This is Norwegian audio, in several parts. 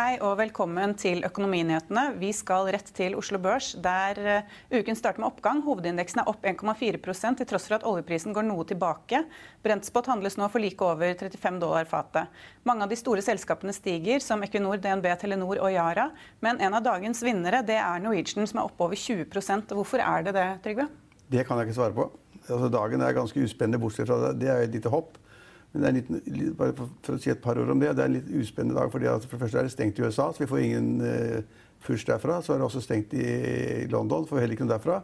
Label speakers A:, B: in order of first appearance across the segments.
A: Hei og velkommen til Økonominyhetene. Vi skal rett til Oslo Børs, der uh, uken starter med oppgang. Hovedindeksen er opp 1,4 til tross for at oljeprisen går noe tilbake. Brentspot handles nå for like over 35 dollar fatet. Mange av de store selskapene stiger, som Equinor, DNB, Telenor og Yara. Men en av dagens vinnere det er Norwegian, som er oppe over 20% Hvorfor er det det, Trygve?
B: Det kan jeg ikke svare på. Altså, dagen er ganske uspennende, bortsett fra det. Det er et lite hopp. Men det er litt, bare for, å si et par ord om det, det er en litt uspennende dag. fordi For det første er det stengt i USA, så vi får ingen uh, push derfra. Så er det også stengt i, London, får heller ikke noe derfra.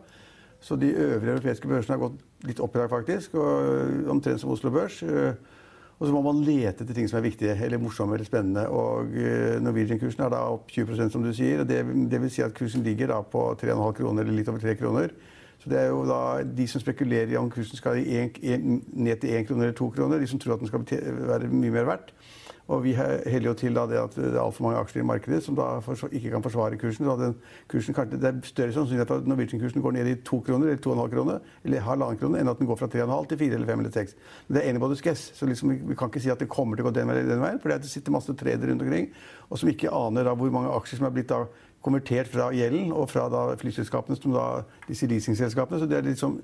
B: Så de øvrige europeiske børsene har gått litt opp i dag, faktisk. og uh, Omtrent som Oslo Børs. Uh, og så må man lete etter ting som er viktige, eller morsomme eller spennende. Og Norwegian-kursen er da opp 20% som du sier. og det, det, vil si at kursen ligger da på 3,5 kroner, eller litt over 3 kroner. Så det er jo da de som spekulerer i om kursen skal en, en, ned til 1 kroner eller 2 kroner, de som tror at den skal være mye mer verdt. Og vi heller jo til det at det er altfor mange aksjer i markedet som da ikke kan forsvare kursen. Kursen, det er større sannsynlighet for at Norwegian-kursen går ned i 2 kroner eller 2,5 kroner eller halvannen kroner, enn at den går fra 3,5 til 4 eller 5 eller 6. Men det er anybody's guess. Så liksom, vi kan ikke si at det kommer til å gå den veien, den veien for det sitter masse tradere rundt omkring og som ikke aner da hvor mange aksjer som er blitt da konvertert fra gjelden og fra da flyselskapene, som da, disse leasingselskapene. Så det er liksom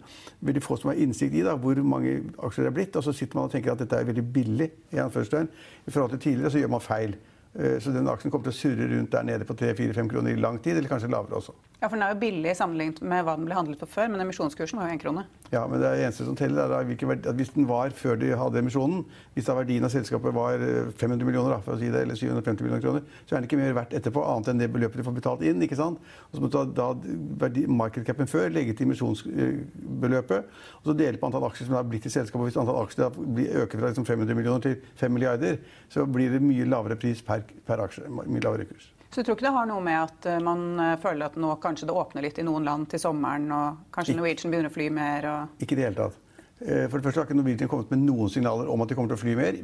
B: veldig få som har innsikt i da, hvor mange aksjer det er blitt. Og så sitter man og tenker at dette er veldig billig i anførselstegn. I forhold til tidligere så gjør man feil. Eh, så den aksjen kommer til å surre rundt der nede på 3-4-5 kroner i lang tid, eller kanskje lavere også.
A: Ja, for Den er jo billig sammenlignet med hva den ble handlet for før, men emisjonskursen var jo én krone.
B: Ja, men det eneste som teller, er at hvis den var før de hadde emisjonen, hvis da verdien av selskapet var 500 eh, millioner, for å si det, eller 750 millioner kroner, så er den ikke mer verdt etterpå, annet enn det beløpet de får betalt inn. ikke sant? Og så må da, da markedscapen før legge til emisjonsbeløpet, og så dele på antall aksjer som har blitt i selskapet. Hvis antall aksjer da øker fra liksom 500 millioner til 5 milliarder, så blir det mye lavere pris per, per aksje. mye lavere kurs.
A: Så du tror ikke det har noe med at eh, man eh, føler at nå kanskje det åpner litt i noen land til sommeren, og kanskje Norwegian begynner å fly mer? Og...
B: Ikke i det hele tatt. Eh, for det første har ikke Norwegian kommet med noen signaler om at de kommer til å fly mer.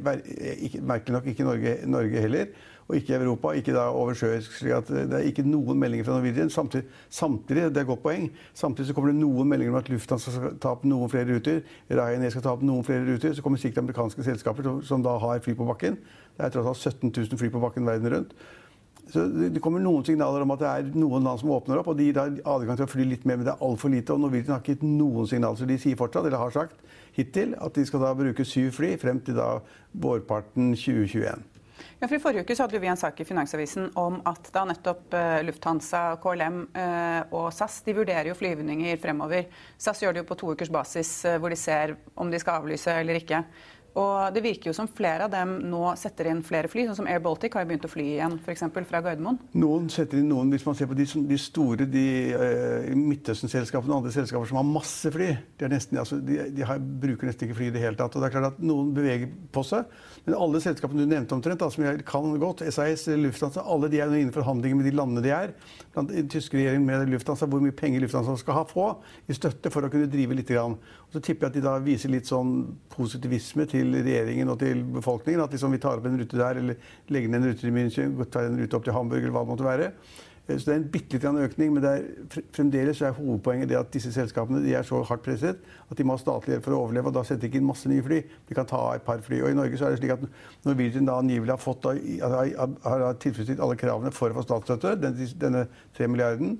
B: Merkelig nok ikke Norge, Norge heller, og ikke Europa, ikke da over. Det er ikke noen meldinger fra Norwegian. Samtidig, samtidig, det er et godt poeng, samtidig så kommer det noen meldinger om at Lufthansa skal ta opp noen flere ruter. Ryanair skal ta opp noen flere ruter. Så kommer sikkert amerikanske selskaper som da har fly på bakken. Det er tross alt 17 000 fly på bakken verden rundt. Så Det kommer noen signaler om at det er noen land som åpner opp, og de gir adgang til å fly litt mer, men det er altfor lite. og Norwegian har ikke gitt noen signaler. Så de sier fortsatt, eller har sagt hittil, at de skal da bruke syv fly frem til da vårparten 2021.
A: Ja, for I forrige uke så hadde vi en sak i Finansavisen om at da nettopp uh, Lufthansa, KLM eh, og SAS de vurderer jo flyvninger fremover. SAS gjør det jo på to ukers basis, uh, hvor de ser om de skal avlyse eller ikke. Og det virker jo som flere av dem nå setter inn flere fly, sånn som Air Baltic har begynt å fly igjen, f.eks. fra Gardermoen.
B: Noen setter inn noen, hvis man ser på de, de store de, uh, Midtøsten-selskapene og andre selskaper som har masse fly. De, nesten, altså, de har, bruker nesten ikke fly i det hele tatt. Og det er klart at noen beveger på seg. Men alle selskapene du nevnte omtrent, da, som jeg kan godt, SAS, Lufthansa, alle de er inne i forhandlinger med de landene de er. Blant den tyske regjeringen med Lufthansa, hvor mye penger Lufthansa skal ha få i støtte for å kunne drive litt. Grann. Og så tipper jeg at de da viser litt sånn positivisme til regjeringen og til befolkningen. At liksom vi tar opp en rute der, eller legger ned en rute i München, tar en rute opp til Hamburg, eller hva det måtte være. Eh, så det er en bitte liten økning, men er, fremdeles er hovedpoenget det at disse selskapene er så hardt presset at de må ha statlig hjelp for å overleve. og Da setter de ikke inn masse nye fly. De kan ta et par fly. Og I Norge så er det slik at Norwegian da angivelig har, fått, har tilfredsstilt alle kravene for å få statsstøtte, denne tre milliarden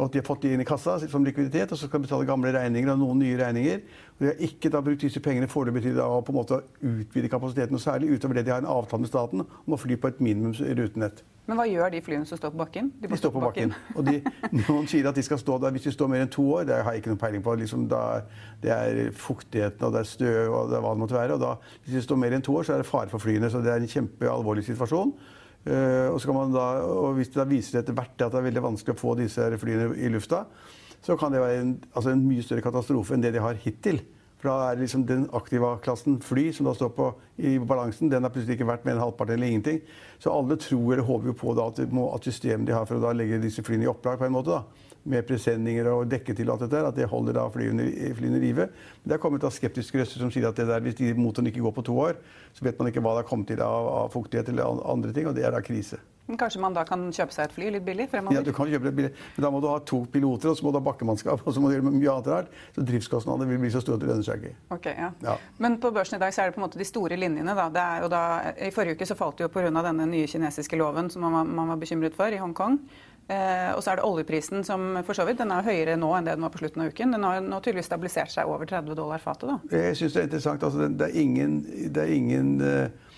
B: og at de har fått det inn i kassa som likviditet, og så skal de betale gamle regninger og noen nye regninger. Og de har ikke da brukt disse pengene foreløpig til å på en måte utvide kapasiteten noe særlig, utover det de har en avtale med staten om å fly på et minimums rutenett.
A: Men hva gjør de flyene som står på bakken?
B: De, de står på bakken. og de, noen sier at de skal stå der hvis de står mer enn to år. Det har jeg ikke noen peiling på. Liksom, da, det er fuktigheten og det er støv og det er hva det måtte være. Og da, hvis de står mer enn to år, så er det fare for flyene. Så det er en kjempealvorlig situasjon. Uh, og, da, og, hvis det viser etter hvert at det er veldig vanskelig å få disse flyene i lufta, så kan det være en, altså en mye større katastrofe enn det de har hittil. For da er liksom den aktive klassen fly som da står på i balansen, den har plutselig ikke vært med en halvparten eller ingenting. Så alle tror eller håper jo på at, at systemet de har for å legge disse flyene i opplag på en måte, da, med presenninger og dekke til alt dette, at det holder da flyene, flyene i live. Men det er kommet da skeptiske røster som sier at det der, hvis de motoren ikke går på to år, så vet man ikke hva det har kommet til av, av fuktighet eller andre ting, og det er da krise.
A: Men kanskje man da kan kjøpe seg et fly litt billig fremover?
B: Ja, du kan kjøpe et billig. Men da må du ha to piloter, og så må du ha bakkemannskap, og så må du gjøre mye annet rart. Så driftskostnadene vil bli så store at det lønner seg ikke.
A: Okay, ja. Ja. Men på børsen i dag så er det på en måte de store linjene, da. Det er jo da I forrige uke så falt det jo pga. denne nye kinesiske loven som man, man var bekymret for i Hongkong. Eh, og så er det oljeprisen som for så vidt, den er høyere nå enn det den var på slutten av uken. Den har nå tydeligvis stabilisert seg over 30 dollar fatet. da.
B: Jeg syns det er interessant. Altså, det er ingen, det er ingen eh,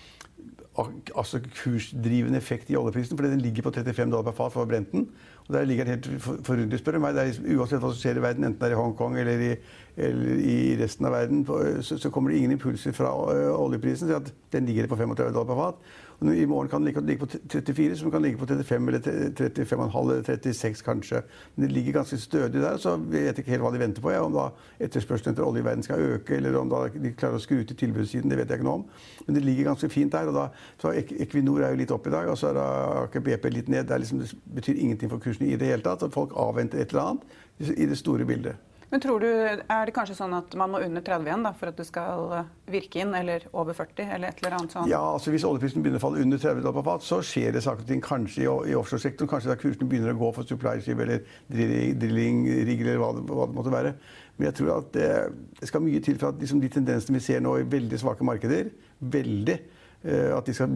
B: altså kursdrivende effekt i oljeprisen, fordi den ligger på 35 dollar per fat for Brenten. Og der ligger den helt forunderlig, spør du meg. Det er, uansett hva som skjer i verden, enten det er i Hongkong eller i, eller i resten av verden, så, så, kommer det ingen impulser fra ø, oljeprisen. så Den ligger på 35 dollar per fat. I morgen kan den ligge på 34, som kan ligge på 35 eller 35,5 eller 36 kanskje. Men det ligger ganske stødig der, så jeg vet ikke helt hva de venter på. Ja. Om da etterspørselen etter olje i verden skal øke, eller om de klarer å skru til tilbudssiden, det vet jeg ikke noe om. Men det ligger ganske fint der. og da, så Equinor er jo litt opp i dag, og så er Aker BP litt ned. Det, liksom, det betyr ingenting for kursen i det hele tatt. at Folk avventer et eller annet i det store bildet.
A: Men tror du, Er det kanskje sånn at man må under 30 igjen da, for at det skal eh, virke inn, eller over 40? eller et eller annet sånt?
B: Ja, altså Hvis oljeprisen begynner å falle under 30 dollar fat, så skjer det saker og ting kanskje i, i offshoresektoren. Kanskje da kursene begynner å gå for supply-skip eller drilling-rigger eller hva det, hva det, måtte være. Men jeg tror at det, det skal mye til for at liksom, de tendensene vi ser nå i veldig svake markeder, veldig, Eh, at de, skal,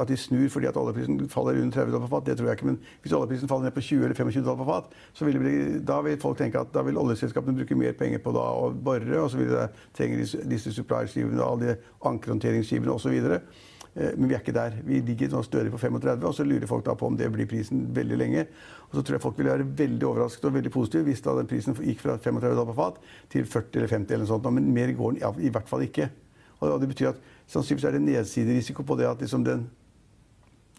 B: at de, snur fordi at oljeprisen faller under 30 dollar på fat, det tror jeg ikke. Men hvis oljeprisen faller ned på 20 eller 25 dollar på fat, så vil, bli, da vil folk tenke at da vil oljeselskapene bruke mer penger på da, å bore, og så vil de trenge disse supply-skivene, alle de ankerhåndteringsskivene osv. Eh, men vi er ikke der. Vi ligger nå stødig på 35, og så lurer folk da på om det blir prisen veldig lenge. Og så tror jeg folk vil være veldig overrasket og veldig positive hvis da den prisen gikk fra 35 dollar på fat til 40 eller 50 eller noe sånt. Men mer går den i hvert fall ikke. Og det betyr at Sannsynligvis er det nedsiderisiko på det at liksom den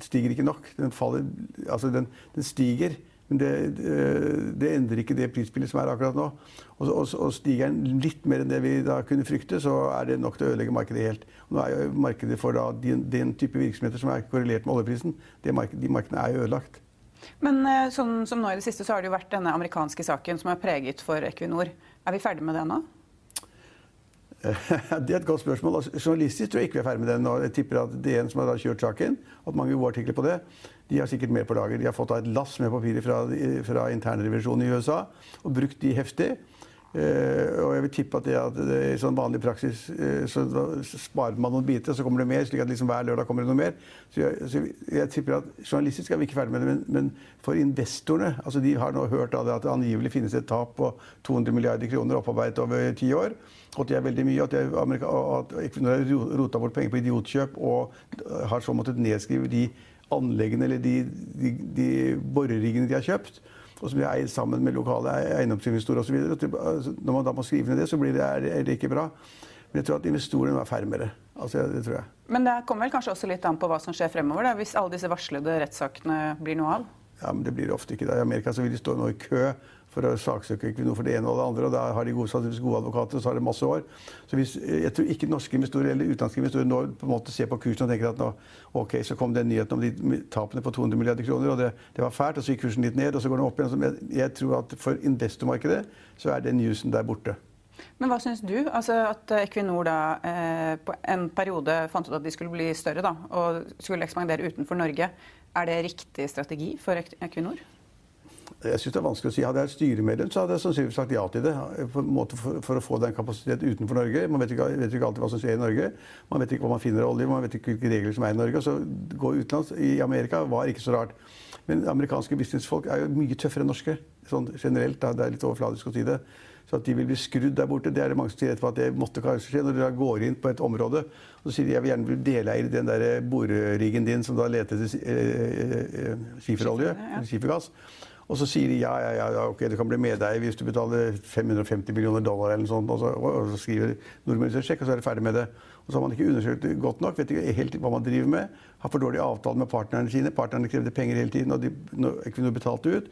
B: stiger ikke nok. Den, faller, altså den, den stiger, men det, det, endrer ikke det prisbildet som er akkurat nå. Og, og, og, stiger den litt mer enn det vi da kunne frykte, så er det nok til å ødelegge markedet helt. Og nå er jo markedet for da, den, den, type virksomheter som er korrelert med oljeprisen, mark de markedene er jo ødelagt.
A: Men eh, sånn som nå i det siste så har det jo vært denne amerikanske saken som er preget for Equinor. Er vi ferdig med det nå?
B: Det er et godt spørsmål. Altså, journalistisk tror jeg ikke vi er ferdig med den. og Jeg tipper at DN som har kjørt saken, hatt mange gode artikler på det, de har sikkert mer på lager. De har fått et lass med papirer fra, fra internrevisjonen i USA og brukt de heftig. Uh, og jeg vil tippe at det, at det i sånn vanlig praksis uh, så sparer man noen biter, så kommer det mer. slik at liksom hver lørdag kommer det noe mer. Så jeg, så jeg tipper at Journalistisk er vi ikke ferdig med det, men, men for investorene altså De har nå hørt det at det angivelig finnes et tap på 200 milliarder kroner opparbeidet over ti år. Og at det er veldig mye, at, Equinor har rota bort penger på idiotkjøp og har så måttet nedskrive de anleggene eller de, de, de boreriggene de har kjøpt og som er eid sammen med lokale eiendomsinvestorer osv. Altså, når man da må skrive ned det, så blir det, er det ikke bra. Men jeg tror at investorene er fermere. Altså, det tror jeg.
A: Men det kommer vel kanskje også litt an på hva som skjer fremover, da, hvis alle disse varslede rettssakene blir noe av?
B: Ja, men det blir det ofte ikke. Da. I Amerika så vil de stå nå i kø for å saksøke Equinor for det ene og det andre. og Da har de gode, gode advokater, og så har de masse år. Så hvis, Jeg tror ikke norske investorer eller utenlandske investorer nå på en måte ser på kursen og tenker at nå, ok, så kom den nyheten om de tapene på 200 milliarder kroner, og det, det, var fælt, og så gikk kursen litt ned, og så går den opp igjen. Jeg, jeg tror at for investormarkedet så er den newsen der borte.
A: Men hva syns du? Altså at Equinor da eh, på en periode fant ut at de skulle bli større da, og skulle ekspandere utenfor Norge. Er det riktig strategi for Equinor?
B: Jeg synes det er vanskelig å si. Hadde jeg vært styremedlem, så hadde jeg sannsynligvis sagt ja til det. For, for, å få den kapasiteten utenfor Norge. Man vet ikke, vet ikke, alltid hva som skjer i Norge. Man vet ikke hva man finner av olje, man vet ikke hvilke regler som er i Norge. Så gå utenlands i Amerika var ikke så rart. Men amerikanske businessfolk er jo mye tøffere enn norske. Sånn generelt. Da. Det er litt overfladisk å si det. Så at de vil bli skrudd der borte, det er det mange som sier etterpå at det måtte kanskje skje. Når dere går inn på et område og så sier de jeg vil gjerne bli deleier i den der boreriggen din som da leter etter eh, eh, skiferolje, skifergass. Og så sier de ja, ja, ja, ok, det kan bli medeier hvis du betaler 550 millioner dollar eller noe sånt. Og så, og så skriver nordmenn en sjekk, og så er de ferdig med det. Og så har man ikke undersøkt det godt nok, vet ikke helt hva man driver med. Har for dårlig avtale med partnerne sine. Partnerne krevde penger hele tiden, og de Equinor betalte ut.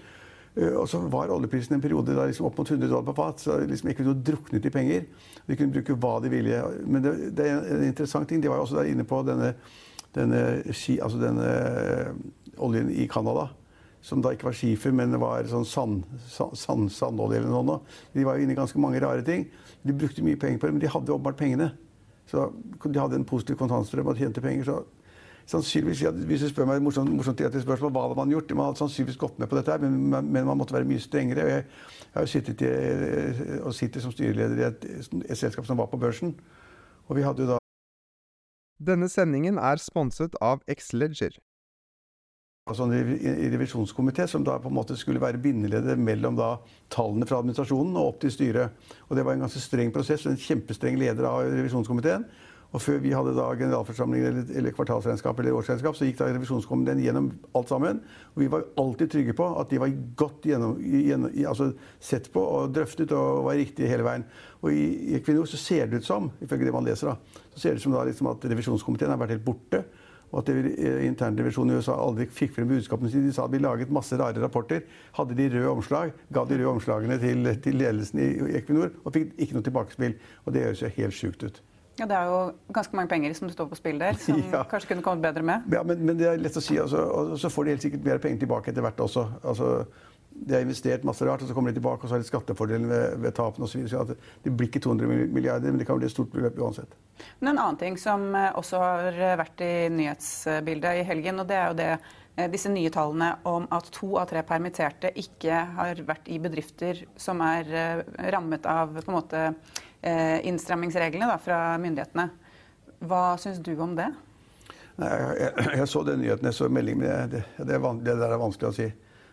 B: Eh, og så var oljeprisen en periode da liksom opp mot 100 dollar på fat. Så liksom Equinor druknet i penger. De kunne bruke hva de ville. Men det, det er en interessant ting. De var jo også der inne på denne, denne, altså denne eh, oljen i Canada. Som da ikke var skifer, men var sånn sand, sand, sandolje eller noe. De var jo inne i ganske mange rare ting. De brukte mye penger på det, men de hadde åpenbart pengene. Så de hadde en positiv kontantstrøm og tjente penger. så sannsynligvis, Hvis du spør meg morsomt, morsomt spørsmål, hva hadde man gjort? Man hadde sannsynligvis gått med på dette, men, men man måtte være mye strengere. Jeg, jeg har jo sittet i, og sitter som styreleder i et, et, selskap som var på børsen. Og vi hadde jo da
C: Denne sendingen er sponset av Xleger.
B: Altså en revisjonskomité som da på en måte skulle være bindeleder mellom da tallene fra administrasjonen og opp til styret. Og Det var en ganske streng prosess. En kjempestreng leder av revisjonskomiteen. Og før vi hadde da generalforsamling eller, eller kvartalsregnskap eller årsregnskap, så gikk da revisjonskomiteen gjennom alt sammen. Og vi var alltid trygge på at de var godt gjennom, gjennom, altså sett på og drøftet og var riktige hele veien. Og i, Equinor så ser det ut som, ifølge det man leser, da, så ser det ut som da liksom at revisjonskomiteen har vært helt borte. Og at interndivisjonen internrevisjonen i USA aldri fikk frem budskapene sine. De sa at vi laget masse rare rapporter. Hadde de røde omslag, ga de røde omslagene til, til ledelsen i Equinor og fikk ikke noe tilbakespill. Og det høres jo helt sjukt ut.
A: Ja, Det er jo ganske mange penger som står på spill der, som ja. kanskje kunne kommet bedre med.
B: Ja, men, men, det er lett å si. Altså, og så får de helt sikkert mer penger tilbake etter hvert også. Altså, de har investert masse rart, og så kommer de tilbake og så har de skattefordelen ved, ved tapene osv. Så, så det blir ikke 200 milliarder, men det kan bli et stort beløp uansett.
A: Men en annen ting som eh, også har vært i nyhetsbildet i helgen, og det er jo det eh, disse nye tallene om at to av tre permitterte ikke har vært i bedrifter som er eh, rammet av på en måte Eh, innstrammingsreglene da, fra myndighetene. Hva syns du om det?
B: Nei, jeg, jeg, så den nyheten, jeg så meldingen, men det, det, er, det, der er vanskelig å si.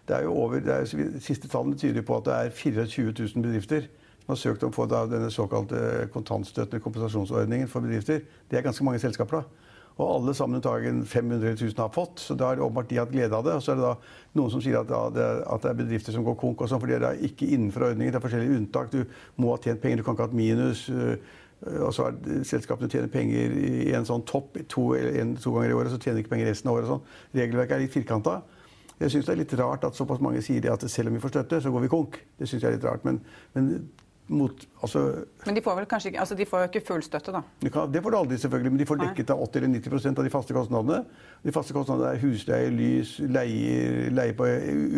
B: Det er jo over, det er, siste tallene tyder på at det er 24 000 bedrifter som har søkt om å få denne såkalte kontantstøttende kompensasjonsordningen for bedrifter. Det er ganske mange selskaper. da. Og alle sammen dagen 500 000 har fått. Så da har åpenbart de hatt glede av det. Og så er det da noen som sier at, ja, det, at det, er bedrifter som går konk og sånn, fordi det er ikke innenfor ordningen. Det er forskjellige unntak. Du må ha tjent penger, du kan ikke ha hatt minus. Øh, og så er selskapene tjener penger i en sånn topp to, en, to ganger i året, så tjener de ikke penger resten av året. Sånn. Regelverket er litt firkanta. Jeg syns det er litt rart at såpass mange sier at selv om vi får støtte, så går vi konk. Det syns jeg er litt rart. Men, men mot altså,
A: Men de får vel kanskje ikke, altså de får jo ikke full støtte, da?
B: Det, kan, det får de aldri, selvfølgelig, men de får dekket av 80 eller 90% av de faste kostnadene. De faste kostnadene er husleie, lys, leie, leie på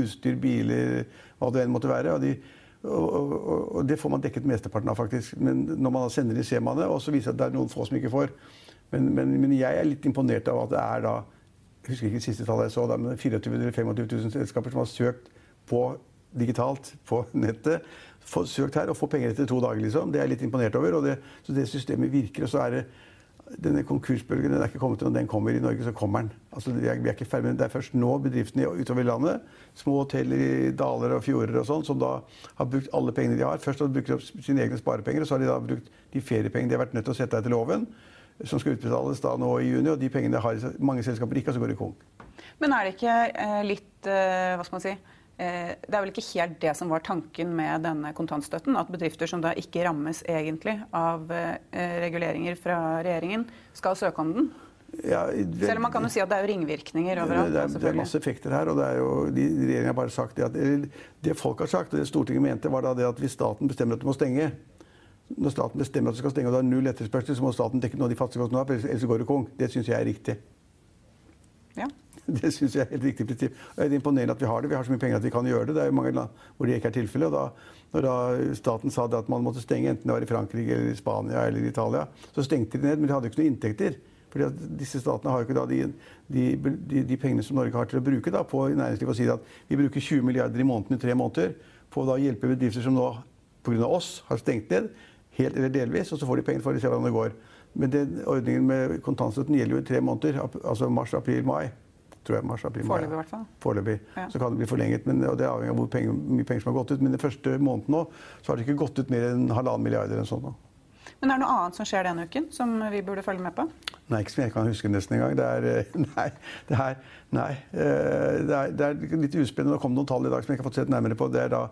B: utstyr, biler, hva det enn måtte være. Og, de, og, og, og, det får man dekket mesteparten av, faktisk. Men når man sender det, ser man det. og så viser det at det er noen få som ikke får. Men, men, men, jeg er litt imponert av at det er da Jeg husker ikke det siste tallet jeg så, men 24 000 eller 25 000 selskaper som har søkt på digitalt på nettet få søkt her og få penger etter to dager. liksom. Det er jeg litt imponert over. Det, så det systemet virker. og så er det denne konkursbølgen den er ikke kommet når den kommer i Norge, så kommer den. Altså, vi, er, ikke ferdig, Det er først nå bedriftene utover landet, små hoteller i daler og fjorder og sånn, som da har brukt alle pengene de har. Først har de brukt opp sine egne sparepenger, og så har de da brukt de feriepengene de har vært nødt til å sette etter loven, som skal utbetales da nå i juni. Og de pengene har mange selskaper ikke, og så går de konk.
A: Men er det ikke eh, litt eh, Hva skal man si? Eh, det er vel ikke helt det som var tanken med denne kontantstøtten? At bedrifter som da ikke rammes egentlig av eh, reguleringer fra regjeringen, skal søke om den? Ja, det, Selv om man kan jo si at det er ringvirkninger overalt.
B: Det er, det er masse effekter her. og det er jo, de, Regjeringen har bare sagt det at, det folk har sagt, og det Stortinget mente, var da det at hvis staten bestemmer at du må stenge Når staten bestemmer at du skal stenge, og det er null etterspørsel, så må staten dekke noe av de fattige kostnadene, ellers går du kong. Det syns jeg er riktig.
A: Ja.
B: Det syns jeg er helt riktig prinsipp. Det er imponerende at vi har det. Vi har så mye penger at vi kan gjøre det. Det er jo mange land hvor det ikke er tilfellet. Da, når da staten sa at man måtte stenge, enten det var i Frankrike eller i Spania eller i Italia, så stengte de ned. Men de hadde jo ikke noen inntekter. Fordi disse statene har jo ikke da de, de, de, de pengene som Norge har til å bruke da, på næringslivet. Og si at vi bruker 20 milliarder i måneden i tre måneder på å hjelpe bedrifter som nå pga. oss har stengt ned, helt eller delvis, og så får de penger for å se hvordan det går. Men den ordningen med kontantstøtten gjelder jo i tre måneder. Altså mars, april, mai. Tror jeg, mars, april, mai.
A: Foreløpig, i hvert fall.
B: Foreløpig.
A: Ja.
B: Så kan det bli forlenget. Men, og det er avhengig av hvor penger, mye penger som har gått ut. Men den første måneden nå så har det ikke gått ut mer enn halvannen milliard eller noe sånt. nå.
A: Men er det noe annet som skjer denne uken som vi burde følge med på?
B: Nei, ikke som jeg kan huske nesten engang. Det er eh, Nei. Det er, nei, eh, det er, det er litt uspennende. Det kom noen tall i dag som jeg ikke har fått sett nærmere på. Det er da,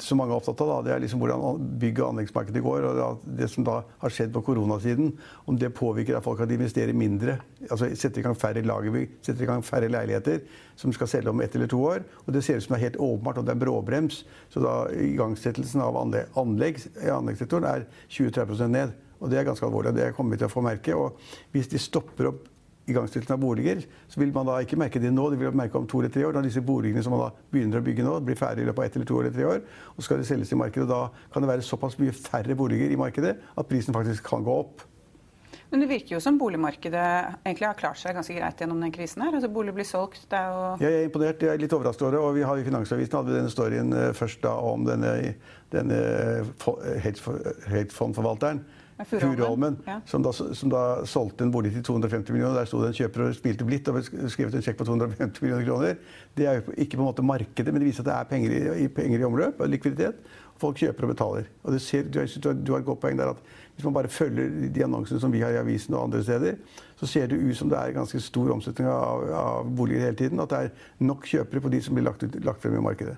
B: som mange er opptatt av, da, det er liksom hvordan bygg- og anleggsmarkedet går. Og det som da har skjedd på koronasiden, om det påvirker at folk at de investerer mindre. Altså setter i gang færre lagerbygg, setter i gang færre leiligheter som skal selge om ett eller to år. Og det ser ut som det er helt åpenbart at det er bråbrems. Så da igangsettelsen av anlegg i anleggssektoren er 20-30 ned. Og det er ganske alvorlig. Det kommer vi til å få merke. Og hvis de stopper opp igangstillelsen av boliger, så vil man da ikke merke det nå, de vil merke om to eller tre år. Da disse boligene som man da begynner å bygge nå, blir ferdig i løpet av ett eller to eller tre år. Og så skal de selges i markedet. Da kan det være såpass mye færre boliger i markedet at prisen faktisk kan gå opp.
A: Men det virker jo som boligmarkedet egentlig har klart seg ganske greit gjennom den krisen her. Altså Bolig blir solgt, det er jo
B: Jeg er imponert. Jeg er litt overrasket over det. Og vi har i Finansavisen hadde vi denne storyen eh, først da om denne, denne fo- hedge- hedgefondforvalteren.
A: Furuholmen. Ja.
B: som, da, som da solgte en bolig til 250 millioner. Der sto det en kjøper og spilte blidt og skrevet en sjekk på 250 millioner kroner. Det er jo ikke på en måte markedet, men det viser at det er penger i, penger i omløp likviditet. Folk kjøper og betaler. Og ser, du, har- du, har- du har et godt poeng der at hvis man bare følger de annonsene som vi har i avisen og andre steder, så ser det ut som det er ganske stor omsetning av, av boliger hele tiden. At det er nok kjøpere på de som blir lagt, ut, lagt frem i markedet.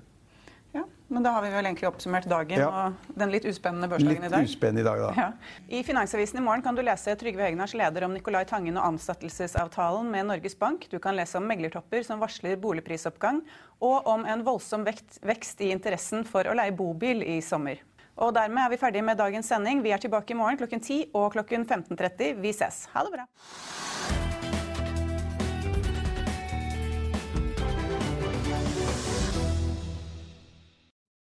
A: Men da har vi vel egentlig oppsummert dagen
B: Ja.
A: og den litt uspennende børsdagen i
B: Litt
A: dag.
B: uspennende i dag, da.
A: Ja. I Finansavisen i morgen kan du lese Trygve Hegnars leder om Nicolai Tangen og ansettelsesavtalen med Norges Bank. Du kan lese om meglertopper som varsler boligprisoppgang, og om en voldsom vekst i interessen for å leie bobil i sommer. Og dermed er vi ferdige med dagens sending. Vi er tilbake i morgen klokken 10 og klokken 15.30. Vi ses. Ha det bra.